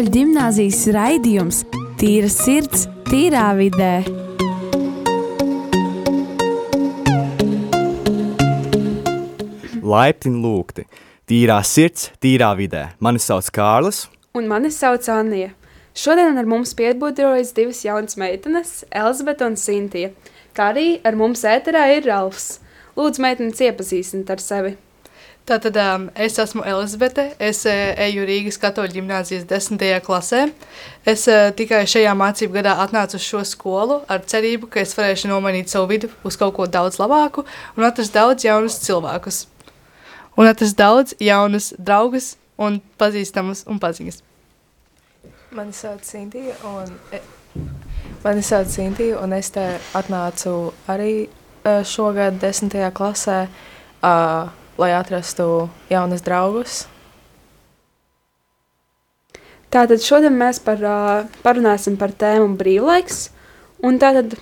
Katoļu gimnāzijas raidījums Tīra sirds, tīrā vidē. Laipni lūgti! Tīrā sirds, tīrā vidē. Mani sauc Kārlis. Un mani sauc Anija. Šodien ar mums piedbuļojas divas jaunas meitenes, Elizabete un Sintīna, kā arī ar mums ēterā ir Ralfs. Lūdzu, meitenes iepazīstināt ar sevi. Tātad um, es esmu Elizabete, es uh, eju Rīgas katoļu ģimnāzijas desmitajā klasē. Es uh, tikai šajā mācību gadā atnācu uz šo skolu ar cerību, ka es varēšu nomainīt savu vidu uz kaut ko daudz labāku un atrast daudz jaunus cilvēkus. Un atrast daudz jaunus draugus un pazīstamus un paziņas. Mani sauc Sintīna, un, e, mani sauc Sintīna, un es te atnācu arī uh, šogad desmitajā klasē, uh, lai atrastu jaunus draugus. Tātad šodien mēs par, parunāsim par tēmu brīvlaiks, un tātad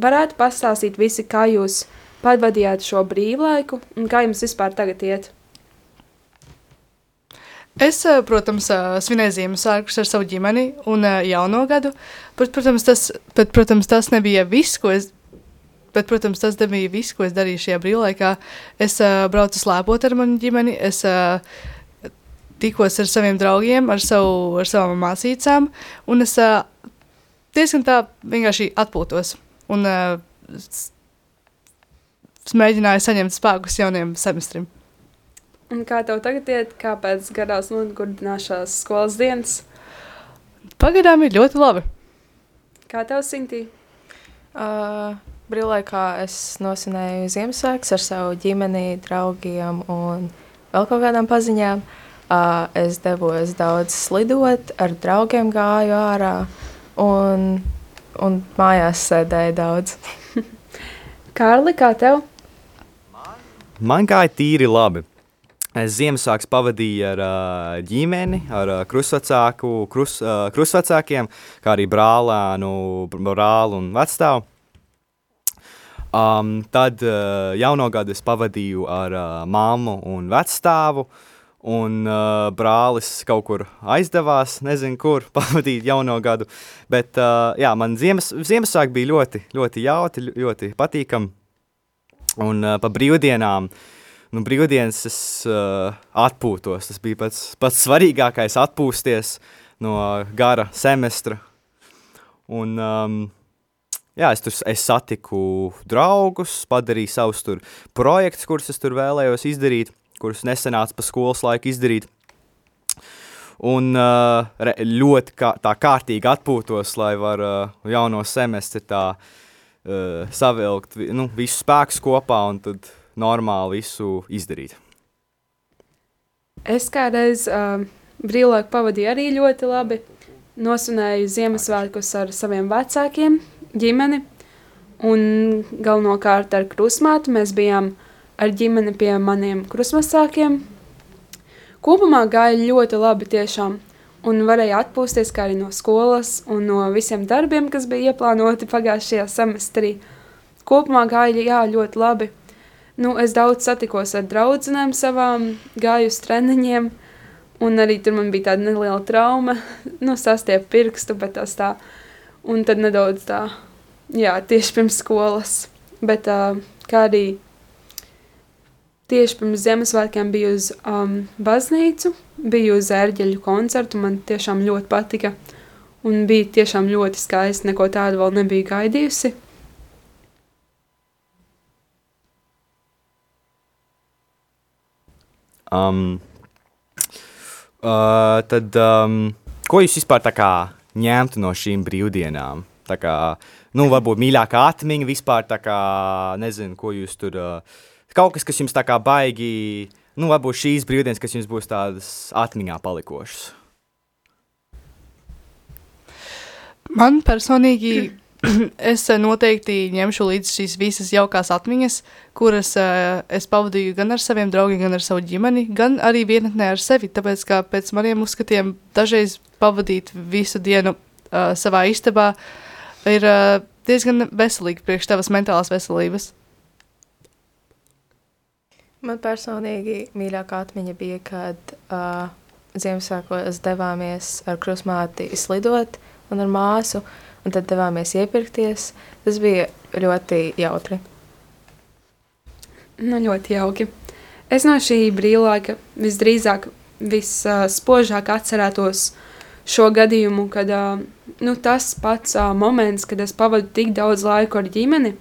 varētu pastāstīt visi, kā jūs pavadījāt šo brīvlaiku, un kā jums vispār tagad iet? Es, protams, svinēju Ziemassvētkus ar savu ģimeni un jauno gadu, bet, protams, tas, bet, protams, tas nebija viss, ko es Bet, protams, tas nebija viss, ko es darīju šajā brīvlaikā. Es uh, braucu slēpot ar manu ģimeni, es uh, tikos ar saviem draugiem, ar, savu, ar savām māsīcām, un es uh, diezgan tā vienkārši atpūtos. Un uh, mēģināju saņemt spēkus jauniem semestrim. Un kā tev tagad iet, kāpēc garās nogurdināšās skolas dienas? Pagaidām ir ļoti labi. Kā tev, Sintī? Uh, brīvlaikā es nosvinēju Ziemassvētkus ar savu ģimeni, draugiem un vēl kaut kādām paziņām. Uh, es devos daudz slidot, ar draugiem gāju ārā un, un mājās sēdēju daudz. Kārli, kā tev? Man gāja tīri labi. Es Ziemassvētku pavadīju ar uh, ģimeni, ar uh, krustvecāku, krus, uh, krustvecākiem, kā arī brālēnu, brāli un vecstāvu. Um, tad uh, jauno gadu es pavadīju ar uh, mammu un vecstāvu, un uh, brālis kaut kur aizdevās, nezinu, kur pavadīt jauno gadu. Bet uh, jā, man Ziemas, Ziemassvētki bija ļoti, ļoti jauti, ļoti patīkami. Un uh, pa brīvdienām uh, nu, brīvdienas es uh, atpūtos. Tas bija pats, pats svarīgākais - atpūsties no gara semestra. Un, um, jā, es tur es satiku draugus, padarīju savus tur projektus, kurus es tur vēlējos izdarīt, kurus nesenāca pa skolas laiku izdarīt. Un uh, ļoti kā, tā kārtīgi atpūtos, lai var uh, jauno semestri tā uh, savilkt nu, visus spēkus kopā un tad normāli visu izdarīt. Es kādreiz uh, brīvlaiku pavadīju arī ļoti labi. Nosvinēju Ziemassvētkus ar saviem vecākiem, ģimeni un galvenokārt ar krusmātu. Mēs bijām ar ģimeni pie maniem krusmasākiem. Kopumā gāja ļoti labi tiešām un varēja atpūsties kā arī no skolas un no visiem darbiem, kas bija ieplānoti pagājušajā semestrī. Kopumā gāja jā, ļoti labi. Nu, es daudz satikos ar draudzenēm savām, gāju uz treniņiem, un arī tur man bija tāda neliela trauma, nu, sastiep pirkstu, bet tas tā, un tad nedaudz tā, jā, tieši pirms skolas, bet uh, kā arī tieši pirms Ziemassvētkiem biju uz um, baznīcu, biju uz ērģeļu koncertu, man tiešām ļoti patika, un bija tiešām ļoti skaisti, neko tādu vēl nebija gaidījusi. Um, uh, tad, um, ko jūs vispār tā kā ņemtu no šīm brīvdienām? Tā kā, nu, varbūt mīļākā atmiņa vispār, tā kā, nezinu, ko jūs tur, kaut kas, kas jums tā kā baigi, nu, varbūt šīs brīvdienas, kas jums būs tādas atmiņā palikošas. Man personīgi es eh, noteikti ņemšu līdzi šīs visas jaukās atmiņas, kuras uh, es pavadīju gan ar saviem draugiem, gan ar savu ģimeni, gan arī vienatnē ar sevi. Tāpēc, kā pēc maniem uzskatiem, dažreiz pavadīt visu dienu uh, savā istabā ir uh, diezgan veselīgi priekš tavas mentālās veselības. Man personīgi mīļākā atmiņa bija, kad uh, Ziemassvētkos devāmies ar krusmāti slidot un ar māsu, un tad devāmies iepirkties. Tas bija ļoti jautri. Nu, ļoti jauki. Es no šī brīvlaika visdrīzāk visspožāk atcerētos šo gadījumu, kad uh, nu, tas pats uh, moments, kad es pavadu tik daudz laiku ar ģimeni,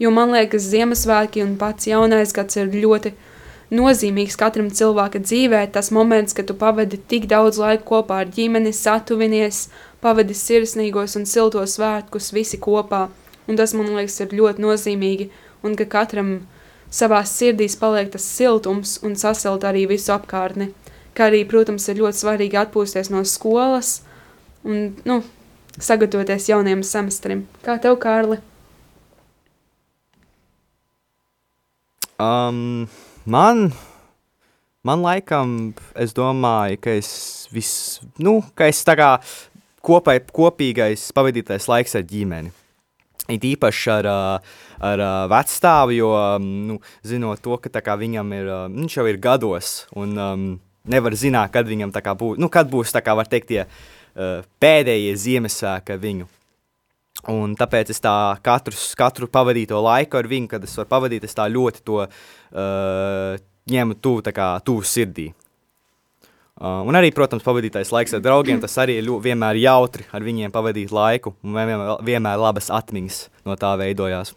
jo man liekas, Ziemassvētki un pats jaunais gads ir ļoti nozīmīgs katram cilvēka dzīvē. Tas moments, kad tu pavadi tik daudz laika kopā ar ģimeni, satuvinies, pavadi sirsnīgos un siltos svētkus visi kopā. Un tas, man liekas, ir ļoti nozīmīgi, un ka katram savā sirdīs paliek tas siltums un sasilt arī visu apkārtni. Kā arī, protams, ir ļoti svarīgi atpūsties no skolas un nu, sagatavoties jaunajam semestrim. Kā tev, Kārli? Um, man, man laikam, es domāju, ka es vis, nu, ka es tā kā kopai, kopīgais pavadītais laiks ar ģimeni. It īpaši ar, ar vecstāvu, jo, nu, zinot to, ka viņam ir, viņš jau ir gados, un um, nevar zināt, kad viņam būs, nu, kad būs, tā kā var teikt, tie uh, pēdējie Ziemassvētki ar viņu. Un tāpēc es tā katru, katru pavadīto laiku ar viņu, kad es varu pavadīt, es tā ļoti to uh, ņemu tuvu, tā kā tuvu sirdī. Uh, un arī, protams, pavadītais laiks ar draugiem, tas arī ir vienmēr jautri ar viņiem pavadīt laiku, un vienmēr, vienmēr labas atmiņas no tā veidojās.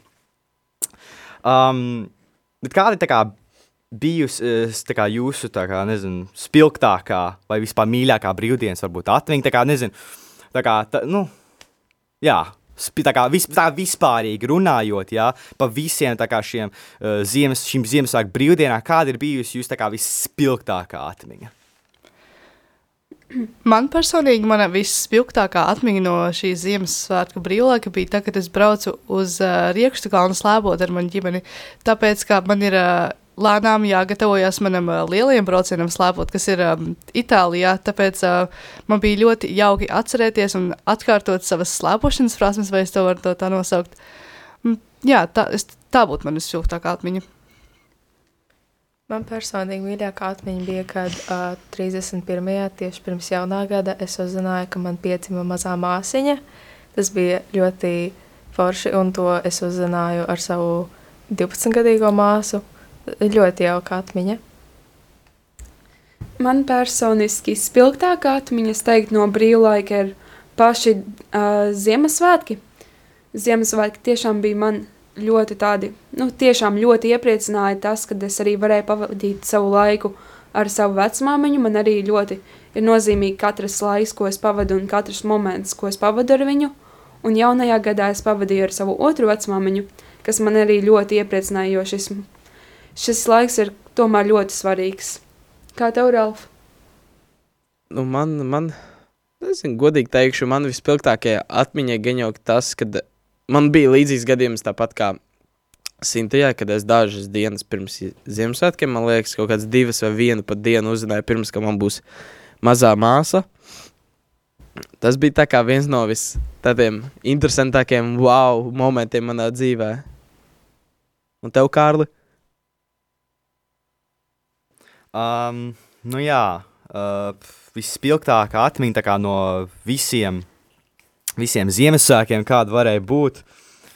Um, kādi tā kā bijusi tā kā jūsu tā kā, nezinu, spilgtākā vai vispār mīļākā brīvdienas, varbūt atmiņa, tā kā, nezinu, tā kā, tā, nu, jā, tā kā vis, tā vispārīgi runājot, jā, pa visiem šiem uh, ziemas, šīm Ziemassvētku brīvdienām, kāda ir bijusi jūsu tā kā visspilgtākā atmiņa? Man personīgi mana visspilgtākā atmiņa no šīs Ziemassvētku brīvlaika bija tā, kad es braucu uz uh, Riekstu kalnu slēpot ar manu ģimeni, tāpēc, ka man ir uh, lēnām jāgatavojas manam uh, lielajam braucienam slēpot, kas ir um, Itālijā. Tāpēc uh, man bija ļoti jauki atcerēties un atkārtot savas slēpošanas prasmes, vai es to varu to tā nosaukt. Mm, jā, tā, es, tā būtu manas spilgtākā atmiņa. Man personīgi mīļākā atmiņa bija, kad uh, 31. tieši pirms jaunā gada es uzzināju, ka man piedzima mazā māsiņa. Tas bija ļoti forši, un to es uzzināju ar savu 12-gadīgo māsu. Ļoti jauka atmiņa. Man personiski spilgtākā atmiņa, es teiktu, no brīvlaika ir paši uh, Ziemassvētki. Ziemassvētki tiešām bija man ļoti tādi, nu, tiešām ļoti iepriecināja tas, ka es arī varēju pavadīt savu laiku ar savu vecmāmiņu. Man arī ļoti ir nozīmīgi katrs laiks, ko es pavadu un katrs moments, ko es pavadu ar viņu. Un jaunajā gadā es pavadīju ar savu otru vecmāmiņu, kas man arī ļoti iepriecināja, jo šis, šis laiks ir tomēr ļoti svarīgs. Kā tev, Ralf? Nu, man, man, nezinu, godīgi teikšu, man vispilgtākie atmiņai gan jau tas, kad man bija līdzīgs gadījums tāpat kā Sintijā, kad es dažas dienas pirms Ziemassvētkiem, man liekas, kaut kādas divas vai vienu pat dienu uzzināju, pirms ka man būs mazā māsa. Tas bija tā kā viens no vis tādiem interesantākiem wow momentiem manā dzīvē. Un tev, Kārli? Um, nu jā, uh, vispilgtākā atmiņa no visiem visiem Ziemassvētkiem, kāda varēja būt,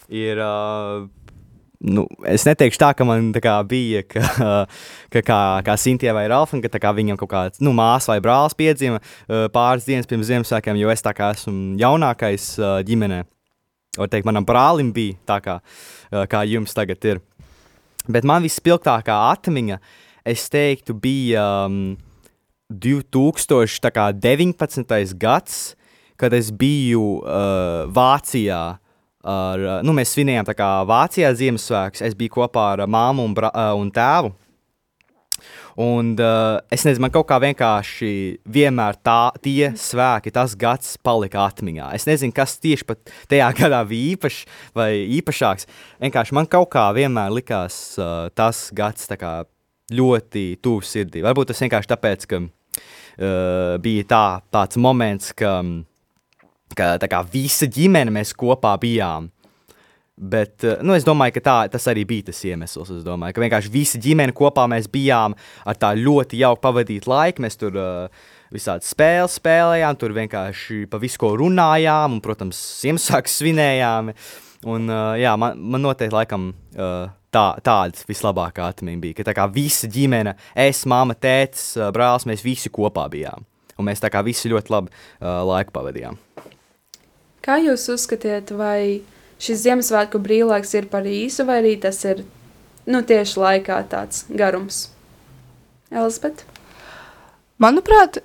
ir. Uh, nu, es neteikšu tā, ka man tā bija, ka, ka kā, kā Sintīna vai Ralfa, ka kā, viņam kaut kāds nu, māsa vai brālis piedzima pāris dienas pirms Ziemassvētkiem, jo es tā kā esmu jaunākais ģimenē. Var teikt, manam brālim bija tā, kā, kā jums tagad ir. Bet man vispilgtākā atmiņa, es teiktu, bija um, 2019. gads, kad es biju uh, Vācijā. Ar, uh, nu, mēs svinējām Vācijā Ziemassvētkus. Es biju kopā ar māmu un, bra, uh, un tēvu. Un uh, es nezinu, man kaut kā vienkārši vienmēr tā, tie svēki, tas gads palika atmiņā. Es nezinu, kas tieši tajā gadā bija īpašs vai īpašāks. Vienkārši man kaut kā vienmēr likās uh, tas gads kā, ļoti tuvs sirdī. Varbūt tas vienkārši tāpēc, ka uh, bija tā, tāds moments, ka. Um, ka kā, visa ģimene mēs kopā bijām. Bet eh, nu, es domāju, ka tā, tas arī bija tas iemesls. Es domāju, ka vienkārši visa ģimene kopā mēs bijām ar tā ļoti jauku pavadīt laiku. Mēs tur uh, visādi spēles spēlējām, tur vienkārši pa visu ko runājām, un, protams, Ziemassvētku svinējām. Un, uh, jā, man, man noteikti laikam, uh, tā, tāda vislabākā atmiņa bija, ka tā kā visa ģimene, es, māma, uh, brālis, mēs visi kopā bijām. Un mēs tā kā visi ļoti labi uh, laiku pavadījām. Kā jūs uzskatiet, vai šis Ziemassvētku brīvlaiks ir par īsu, vai arī tas ir nu, tieši laikā tāds garums? Elizabete? Manuprāt,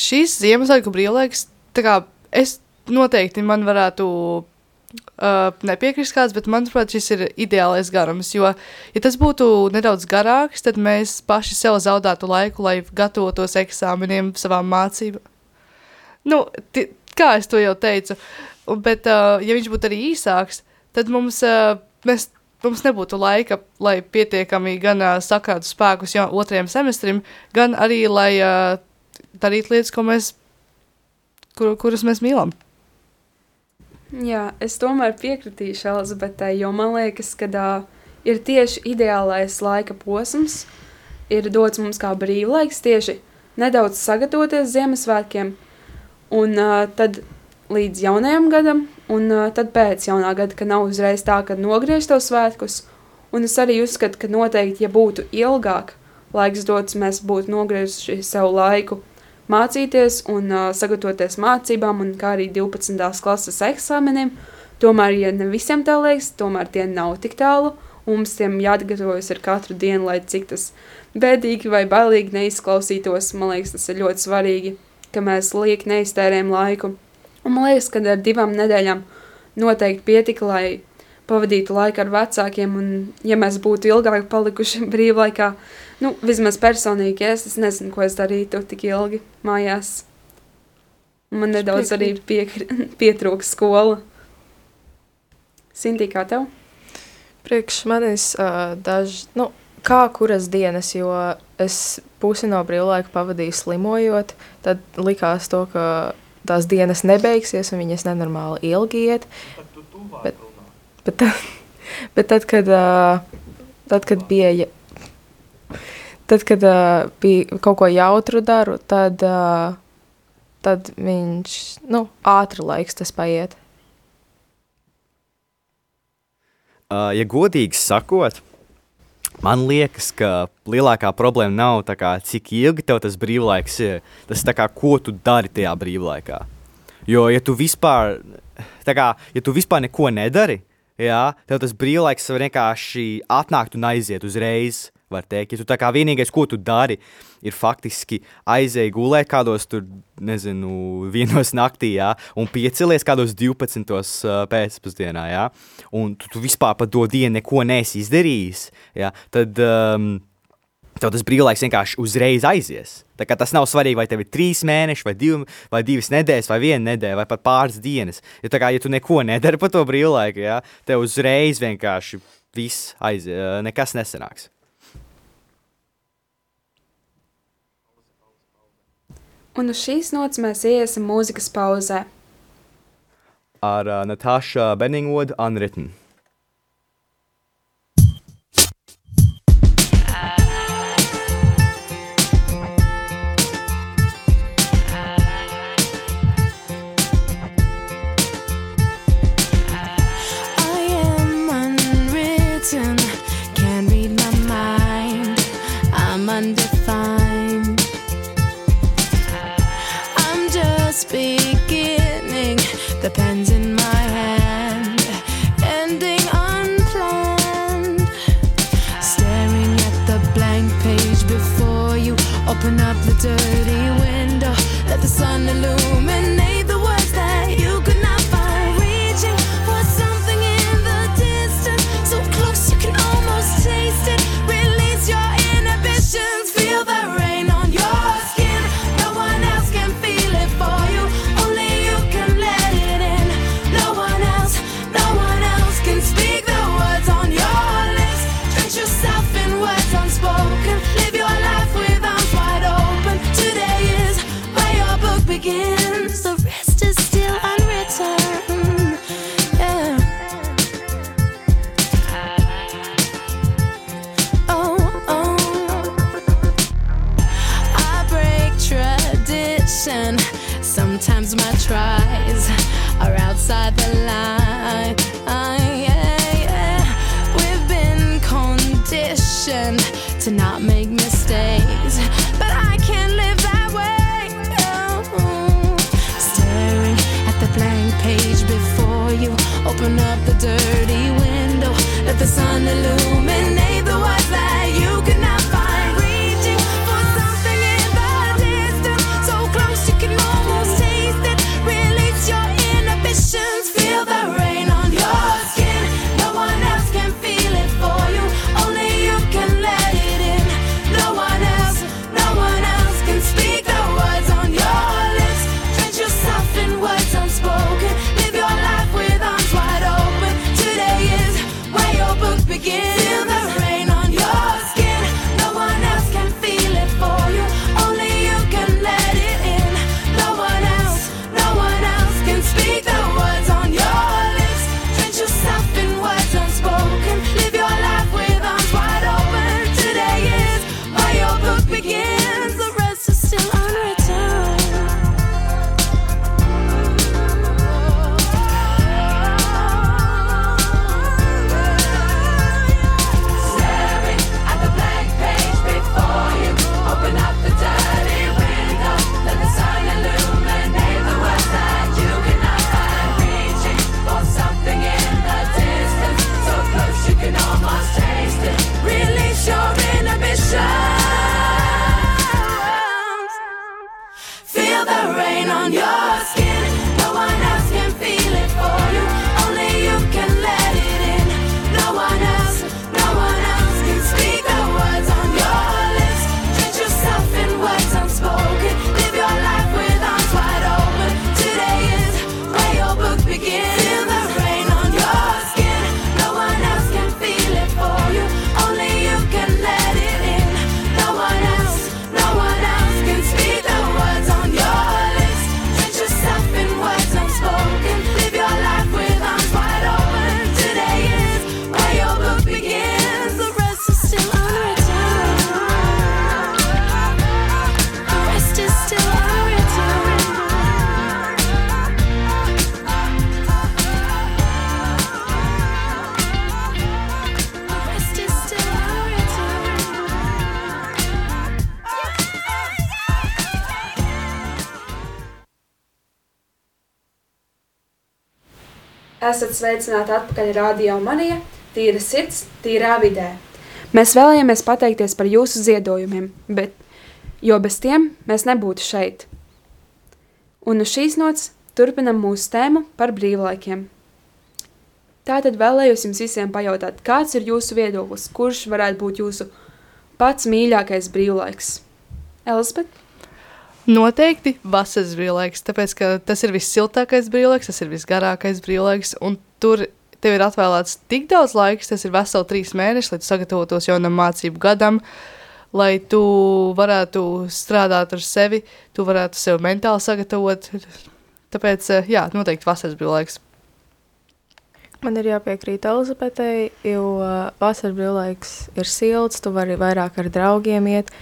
šīs Ziemassvētku brīvlaiks, tā kā es noteikti man varētu uh, nepiekrist kāds, bet manuprāt, šis ir ideālais garums. Jo, ja tas būtu nedaudz garāks, tad mēs paši sev zaudētu laiku, lai gatavotos eksāmeniem, savām mācībām. Nu, kā es to jau teicu, Un- bet, uh, ja viņš būtu arī īsāks, tad mums, uh, mēs, mums nebūtu laika, lai pietiekami gan uh, sakrātu spēkus jau otrajam semestrim, gan arī, lai uh, darītu lietas, ko mēs, kur, kuras mēs mīlam. Jā, es tomēr piekritīšu Elizabetei, jo man liekas, ka uh, ir tieši ideālais laika posms, ir dots mums kā brīvlaiks, tieši nedaudz sagatavoties Ziemassvētkiem, un uh, tad līdz jaunajam gadam, un uh, tad pēc jaunā gada, ka nav uzreiz tā, ka nogriež tos svētkus. Un es arī uzskatu, ka noteikti, ja būtu ilgāk laiks dots, mēs būtu nogriezuši sev laiku mācīties un uh, sagatavoties mācībām, un kā arī 12. klases eksāmeniem. Tomēr, ja ne visiem tā liekas, tomēr tie nav tik tālu, un mums tiem jāgatavojas ar katru dienu, lai cik tas bēdīgi vai bailīgi neizklausītos. Man liekas, tas ir ļoti svarīgi, ka mēs lieki neiztērējam laiku. Un man liekas, ka ar divām nedēļām noteikti pietika, lai pavadītu laiku ar vecākiem, un ja mēs būtu ilgāk palikuši brīvlaikā, nu, vismaz personīgi es, es nezinu, ko es darītu tik ilgi mājās. Man nedaudz arī piekri, pietrūks skola. Sintī, kā tev? Priekš manis uh, daži, nu, kā kuras dienas, jo es pusi no brīvlaika pavadīju slimojot, tad likās to, ka tās dienas nebeigsies un viņas nenormāli ilgi iet. Bet, bet, tad, bet tad, kad, uh, tad, kad bija, ja- tad, kad uh, bija kaut ko jautru daru, tad, uh, tad viņš, nu, ātri laiks tas paiet. Uh, ja godīgi sakot, man liekas, ka lielākā problēma nav tā kā, cik ilgi tev tas brīvlaiks ir. Tas ir kā, ko tu dari tajā brīvlaikā. Jo, ja tu vispār, kā, ja tu vispār neko nedari, jā, tev tas brīvlaiks vienkārši atnākt un aiziet uzreiz. Var teikt, ja tu tā kā vienīgais, ko tu dari, ir faktiski aizēji gulēt kādos tur, nezinu, vienos naktī, jā, un piecelies kādos 12. uh, pēcpusdienā, jā, un tu, tu vispār par to dienu neko neesi izdarījis, jā, tad um, tev tas brīvlaiks vienkārši uzreiz aizies. Tas nav svarīgi, vai tev ir trīs mēneši, vai, divi, vai divas nedēļas, vai viena nedēļa, vai pat pāris dienas. Jo kā, ja tu neko nedari par to brīvlaiku, jā, tev uzreiz vienkārši viss aizies, nekas nesanāks. Un uz šīs nots mēs iesim mūzikas pauzē. Ar uh, Natasha Benningwood Unwritten. sun blank page before you. Open up the dirty window, let the sun illuminate. Esat sveicināti atpakaļ Radio Manija, tīra sirds, tīrā vidē. Mēs vēlējāmies pateikties par jūsu ziedojumiem, bet, jo bez tiem mēs nebūtu šeit. Un uz šīs nots turpinam mūsu tēmu par brīvlaikiem. Tātad vēlējos jums visiem pajautāt, kāds ir jūsu viedoklis, kurš varētu būt jūsu pats mīļākais brīvlaiks? Elizabete? Noteikti vasaras brīvlaiks, tāpēc ka tas ir vissiltākais brīvlaiks, tas ir visgarākais brīvlaiks, un tur tev ir atvēlēts tik daudz laika, tas ir veseli trīs mēneši, lai sagatavotos jaunam mācību gadam, lai tu varētu strādāt ar sevi, tu varētu sevi mentāli sagatavot. Tāpēc, eh, jā, noteikti vasaras brīvlaiks. Man ir jāpiekrīt Elizabetei, jo uh, vasaras brīvlaiks ir silts, tu vari vairāk ar draugiem iet,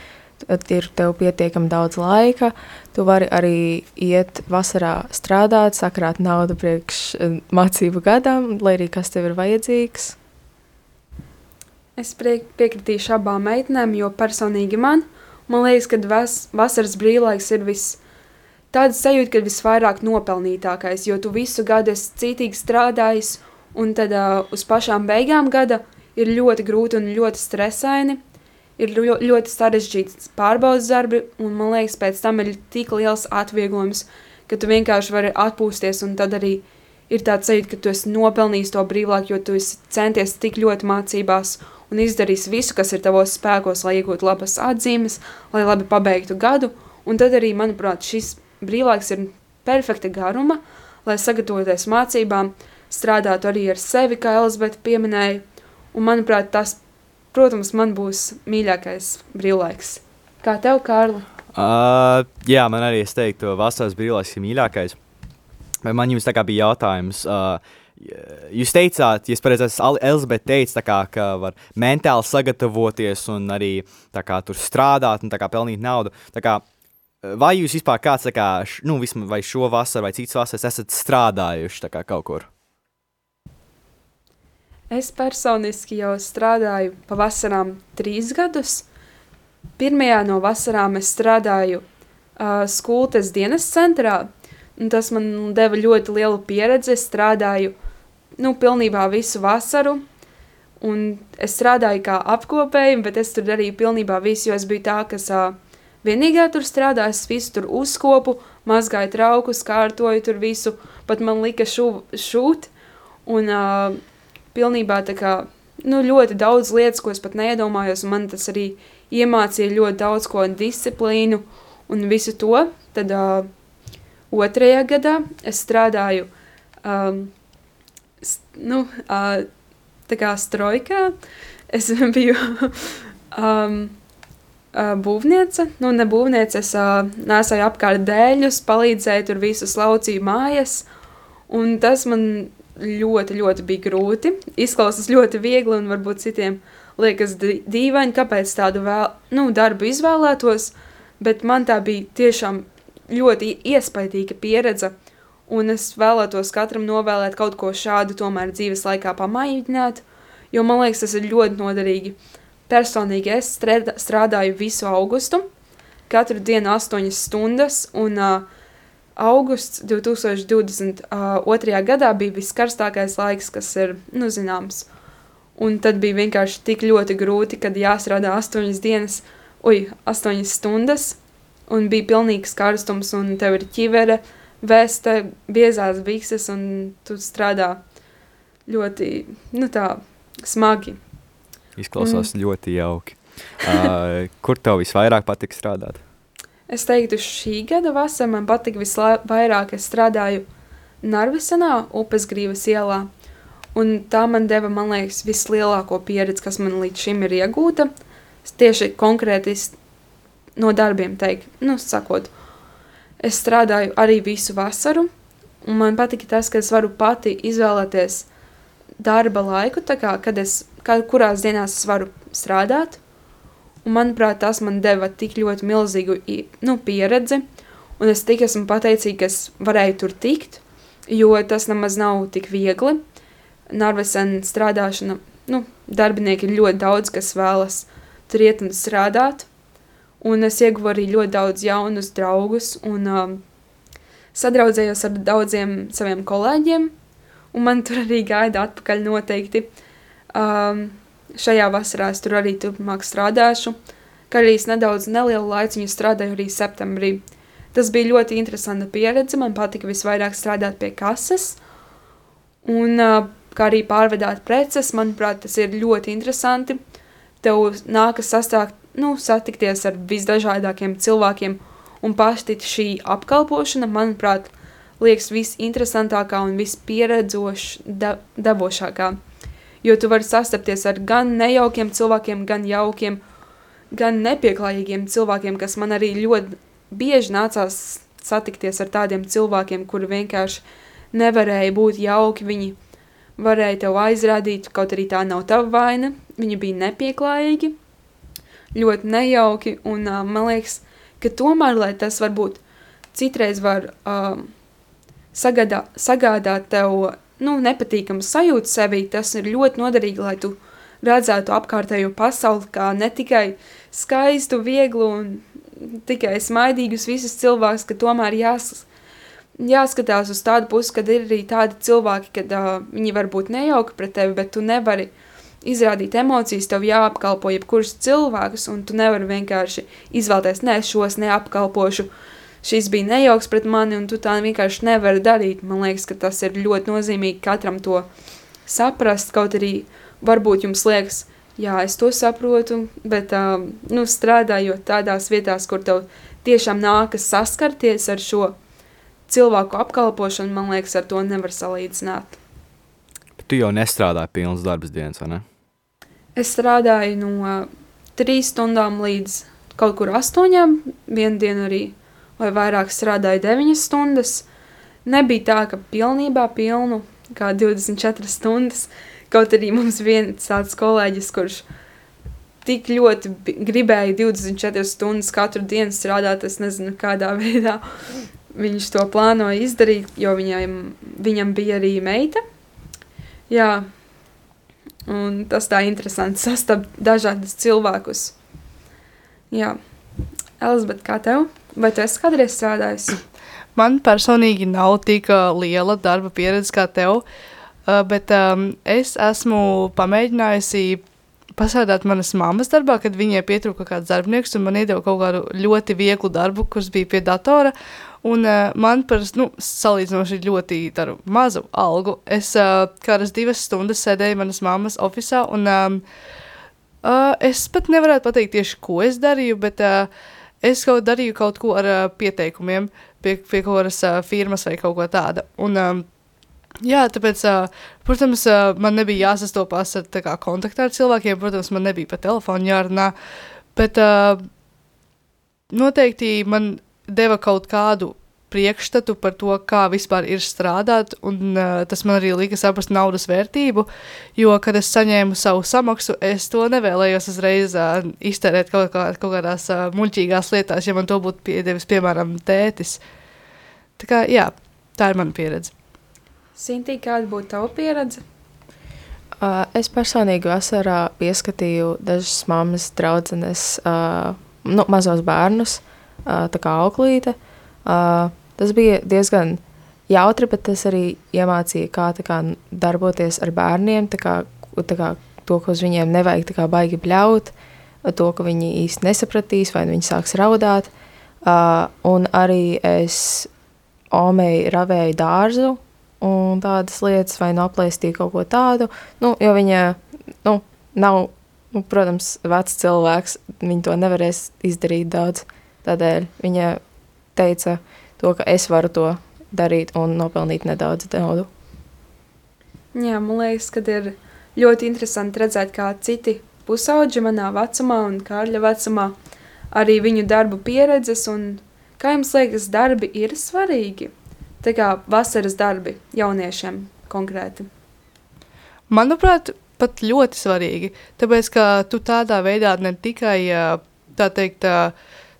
tad ir tev pietiekami daudz laika. Tu vari arī iet vasarā strādāt, sakrāt naudu priekš eh, mācību gadam, lai arī kas tev ir vajadzīgs. Es piekritīšu abām meitenēm, jo personīgi man, man liekas, ka vas, vasaras brīvlaiks ir vis, tāda sajūta, ka visvairāk nopelnītākais, jo tu visu gadu esi cītīgi strādājis, un tad uh, uz pašām beigām gada ir ļoti grūti un ļoti stresaini, ir ļo, ļoti sarežģīts pārbaudas darbi, un man liekas, pēc tam ir tik liels atvieglojums, ka tu vienkārši vari atpūsties, un tad arī ir tāds sajūta, ka tu esi nopelnījis to brīvlaiku, jo tu esi centies tik ļoti mācībās un izdarījis visu, kas ir tavos spēkos, lai iegūtu labas atzīmes, lai labi pabeigtu gadu, un tad arī, manuprāt, šis brīvlaiks ir perfekta garuma, lai sagatavoties mācībām, strādātu arī ar sevi, kā Elizabete pieminēja, un manuprāt, tas, protams, man būs mīļākais brīvlaiks. Kā tev, Kārli? Uh, jā, man arī es teiktu, vasaras brīvlaiks ir mīļākais. Bet man jums tā kā bija jautājums. Uh, jūs teicāt, ja es pareizi esmu, Elizabete teica, kā, ka var mentāli sagatavoties un arī kā tur strādāt un kā pelnīt naudu. Kā, vai jūs vispār kāds, kā, nu, vismaz vai šo vasaru vai citas vasaras esat strādājuši kā kaut kur? Es personiski jau strādāju pavasarām trīs gadus. Pirmajā no vasarām es strādāju uh, skoltes dienas centrā, un tas man deva ļoti lielu pieredzi. Es strādāju nu, pilnībā visu vasaru. Un es strādāju kā apkopēji, bet es tur darīju pilnībā visu, jo es biju tā, kas uh, vienīgā tur strādāja. Es visu tur uzkopu, mazgāju traukus, kārtoju tur visu, pat man lika šu, šūt. Un uh, pilnībā tā kā, nu, ļoti daudz lietas, ko es pat neiedomājos, un man tas arī iemācīja ļoti daudz ko disciplīnu un visu to. Tad uh, otrajā gadā es strādāju um, s- nu, uh, tā kā strojkā. Es biju um, uh, būvniece, nu, ne būvniece, es uh, nesāju apkārt dēļus, palīdzēju tur visus laucīju mājas, un tas man ļoti, ļoti bija grūti. Izklausās ļoti viegli, un varbūt citiem liekas dīvaini, kāpēc tādu vēl, nu, darbu izvēlētos, bet man tā bija tiešām ļoti iespaidīga pieredze, un es vēlētos katram novēlēt kaut ko šādu tomēr dzīves laikā pamēģināt, jo man liekas, tas ir ļoti noderīgi. Personīgi es strēda- strādāju visu augustu, katru dienu 8 stundas, un uh, augusts 2022. Uh, gadā bija viskarstākais laiks, kas ir nu, zināms. Un tad bija vienkārši tik ļoti grūti, kad jāstrādā 8 dienas, oi, 8 stundas, un bija pilnīgs karstums, un tev ir ķivere, vēsta, biezās bikses, un tu strādā ļoti, nu tā, smagi. Izklausās mm. ļoti jauki. Uh, kur tev visvairāk patīk strādāt? Es teiktu, šī gada vasarā man patika visvairāk. Es strādāju Narvisenā, upes grīvas ielā. Un tā man deva, man liekas, vislielāko pieredzi, kas man līdz šim ir iegūta. Es Tieši konkrēti no darbiem teikt, nu, sakot, es strādāju arī visu vasaru. Un man patika tas, ka es varu pati izvēlēties darba laiku, kā, kad es, kā, kurās dienās es varu strādāt. Un, manuprāt, tas man deva tik ļoti milzīgu nu, pieredzi, un es tik esmu pateicīga, ka es varēju tur tikt, jo tas nemaz nav tik viegli. Narvesen strādāšana, nu, darbinieki ir ļoti daudz, kas vēlas tur iet un strādāt, un es ieguvu arī ļoti daudz jaunus draugus, un um, sadraudzējos ar daudziem saviem kolēģiem, un man tur arī gaida atpakaļ noteikti. Um, šajā vasarā es tur arī turpmāk strādāšu, kā arī es nedaudz nelielu laiciņu strādāju arī septembrī. Tas bija ļoti interesanta pieredze, man patika visvairāk strādāt pie kases, un kā arī pārvedāt preces, manuprāt, tas ir ļoti interesanti. Tev nākas sastākt, nu, satikties ar visdažādākiem cilvēkiem, un pašti šī apkalpošana, manuprāt, liekas visinteresantākā un vispieredzošākā. Jo tu vari sastapties ar gan nejaukiem cilvēkiem, gan jaukiem, gan nepieklājīgiem cilvēkiem, kas man arī ļoti bieži nācās satikties ar tādiem cilvēkiem, kuri vienkārši nevarēja būt jauki. Viņi varēja tev aizrādīt, kaut arī tā nav tava vaina. Viņi bija nepieklājīgi, ļoti nejauki, un uh, man liekas, ka tomēr, lai tas varbūt citreiz var um, sagadā, sagādāt tev nu, nepatīkamu sajūtu sevī, tas ir ļoti noderīgi, lai tu redzētu apkārtējo pasauli kā ne tikai skaistu, vieglu un tikai smaidīgus visus cilvēkus, ka tomēr jās, jāskatās uz tādu pusi, kad ir arī tādi cilvēki, kad uh, viņi var būt nejauki pret tevi, bet tu nevari izrādīt emocijas, tev jāapkalpo jebkurus cilvēkus, un tu nevari vienkārši izvēlēties, ne, šos neapkalpošu, šis bija nejauks pret mani, un tu tā vienkārši nevari darīt. Man liekas, ka tas ir ļoti nozīmīgi katram to saprast, kaut arī varbūt jums liekas, jā, es to saprotu, bet, uh, nu, strādājot tādās vietās, kur tev tiešām nākas saskarties ar šo cilvēku apkalpošanu, man liekas, ar to nevar salīdzināt. Bet tu jau nestrādāji pilnas darbas dienas, vai ne? Es strādāju no uh, trīs stundām līdz kaut kur astoņām. Vienu dienu arī, vai vairāk strādāju deviņas stundas. Nebija tā, ka pilnībā pilnu, kā 24 stundas. Kaut arī mums viens tāds kolēģis, kurš tik ļoti gribēja 24 stundas katru dienu strādāt, es nezinu, kādā veidā viņš to plānoja izdarīt, jo viņam, viņam bija arī meita. Jā, un tas tā interesanti sastapt dažādus cilvēkus. Jā, Elizabete, kā tev? Vai tu esi kādreiz strādājis? Man personīgi nav tik ā, liela darba pieredze kā tev. Uh, bet um, es esmu pamēģinājusi pastrādāt manas mammas darbā, kad viņai pietrūka kāds darbinieks, un man iedeva kaut kādu ļoti vieglu darbu, kurš bija pie datora. Un uh, man par nu, salīdzinoši ļoti taru, mazu algu. Es uh, kādas divas stundas sēdēju manas mammas oficiālā, un um, uh, es pat nevarētu pateikt tieši, ko es darīju, bet uh, es kaut darīju kaut ko ar uh, pieteikumiem pie, pie kādas uh, firmas vai kaut ko tādu. Un, um, Jā, tāpēc, uh, protams, uh, man nebija jāsastopās ar kā, kontaktā ar cilvēkiem, protams, man nebija pa telefonu jārunā, bet uh, noteikti man deva kaut kādu priekšstatu par to, kā vispār ir strādāt, un uh, tas man arī lika saprast naudas vērtību, jo, kad es saņēmu savu samaksu, es to nevēlējos uzreiz uh, iztērēt kaut, kā, kaut kādās uh, muļķīgās lietās, ja man to būtu piedevis, piemēram, tētis. Tā kā, jā, tā ir mana pieredze. Sintī, kāda būtu tava pieredze? Uh, es personīgi vasarā pieskatīju dažas mammas, draudzenes, uh, nu, mazos bērnus, uh, tā kā auklīte. Uh, tas bija diezgan jautri, bet tas arī iemācīja, kā, kā darboties ar bērniem, kā, kā to, ko uz viņiem nevajag kā baigi bļaut, to, ka viņi īsti nesapratīs, vai viņi sāks raudāt. Uh, un arī es omei ravēju dārzu, un tādas lietas, vai nu aplaistīja kaut ko tādu, nu, jo viņa, nu, nav, nu, protams, vecs cilvēks, viņa to nevarēs izdarīt daudz, tādēļ viņa teica to, ka es varu to darīt un nopelnīt nedaudz naudu. Jā, man liekas, ka ir ļoti interesanti redzēt, kā citi pusauģi manā vecumā un Kārļa vecumā arī viņu darbu pieredzes un kā jums liekas, darbi ir svarīgi? Tā kā vasaras darbi jauniešiem konkrēti. Manuprāt, pat ļoti svarīgi. Tāpēc, ka tu tādā veidā ne tikai tā teikt, ā,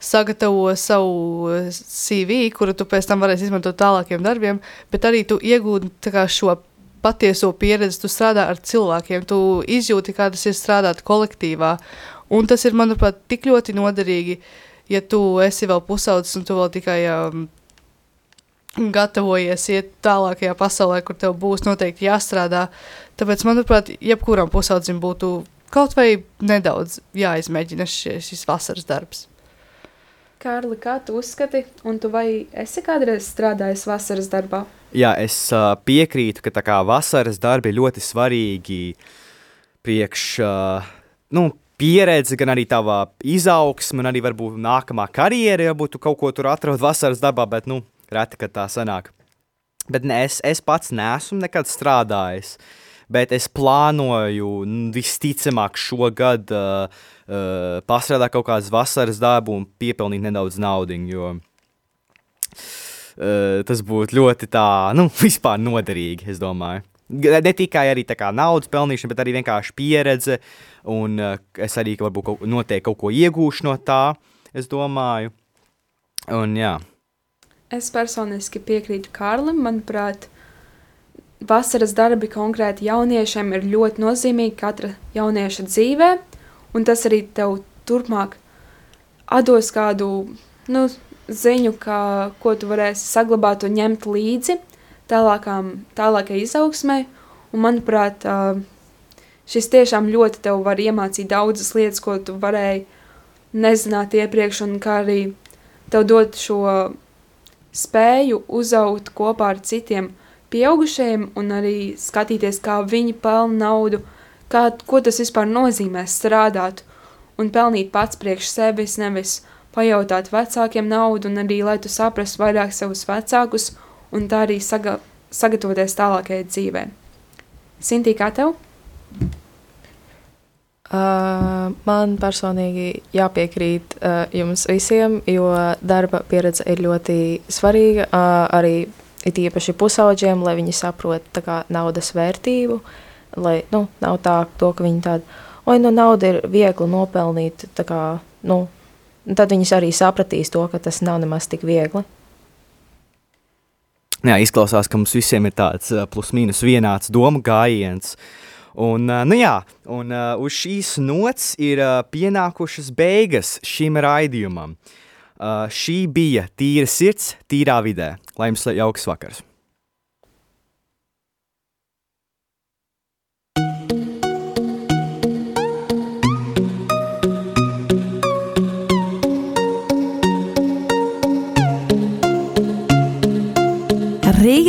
sagatavo savu CV, kuru tu pēc tam varēsi izmantot tālākiem darbiem, bet arī tu iegūti šo patieso pieredzi, tu strādā ar cilvēkiem, tu izjūti, kā tas ir strādāt kolektīvā. Un tas ir, manuprāt, tik ļoti noderīgi, ja tu esi vēl pusaudzis un tu vēl tikai um, gatavojies iet tālākajā pasaulē, kur tev būs noteikti jāstrādā. Tāpēc, manuprāt, jebkuram pusaudzim būtu kaut vai nedaudz jāizmēģina šis, šis vasaras darbs. Kārli, kā tu uzskati, un tu vai esi kādreiz strādājis vasaras darbā? Jā, es uh, piekrītu, ka tā kā vasaras darbi ļoti svarīgi priekš uh, nu, pieredze, gan arī tava izaugsme, un arī varbūt nākamā karjera, ja būtu kaut ko tur atrod vasaras darbā, bet nu, reti, kad tā sanāk. Bet ne, es, es pats neesmu nekad strādājis, bet es plānoju n, visticamāk šogad uh, uh, pastrādāt kaut kādas vasaras darbu un piepelnīt nedaudz naudu, jo uh, tas būtu ļoti tā, nu, vispār noderīgi, es domāju. Ne tikai arī tā kā naudas pelnīšana, bet arī vienkārši pieredze, un uh, es arī varbūt kaut, noteikti kaut ko iegūšu no tā, es domāju. Un jā. Es personiski piekrītu Kārlim. Manuprāt, vasaras darbi konkrēti jauniešiem ir ļoti nozīmīgi katra jaunieša dzīvē, un tas arī tev turpmāk dos kādu nu, ziņu, kā, ko tu varēsi saglabāt un ņemt līdzi tālākām, tālākai izaugsmai. Un, manuprāt, šis tiešām ļoti tev var iemācīt daudzas lietas, ko tu varēji nezināt iepriekš, un kā arī tev dot šo spēju uzaugt kopā ar citiem pieaugušajiem un arī skatīties, kā viņi pelna naudu, kā, ko tas vispār nozīmē strādāt un pelnīt pats priekš sevis, nevis pajautāt vecākiem naudu, un arī, lai tu saprastu vairāk savus vecākus, un tā arī saga sagatavoties tālākajai dzīvē. Sintī, kā tev? Uh, man personīgi jāpiekrīt uh, jums visiem, jo darba pieredze ir ļoti svarīga. Uh, arī it īpaši pusauģiem, lai viņi saprotu naudas vērtību. Lai nu, nav tā, to, ka viņi tādi, oi, nu, nauda ir viegli nopelnīt. Kā, nu, tad viņi arī sapratīs to, ka tas nav nemaz tik viegli. Jā, izklausās, ka mums visiem ir tāds uh, plus-mínus vienāds domu gājiens. Un, uh, nu jā, un uh, uz šīs nots ir pienākušas beigas šim raidījumam. Šī bija tīra sirds, tīrā vidē. Lai jums jauks vakars!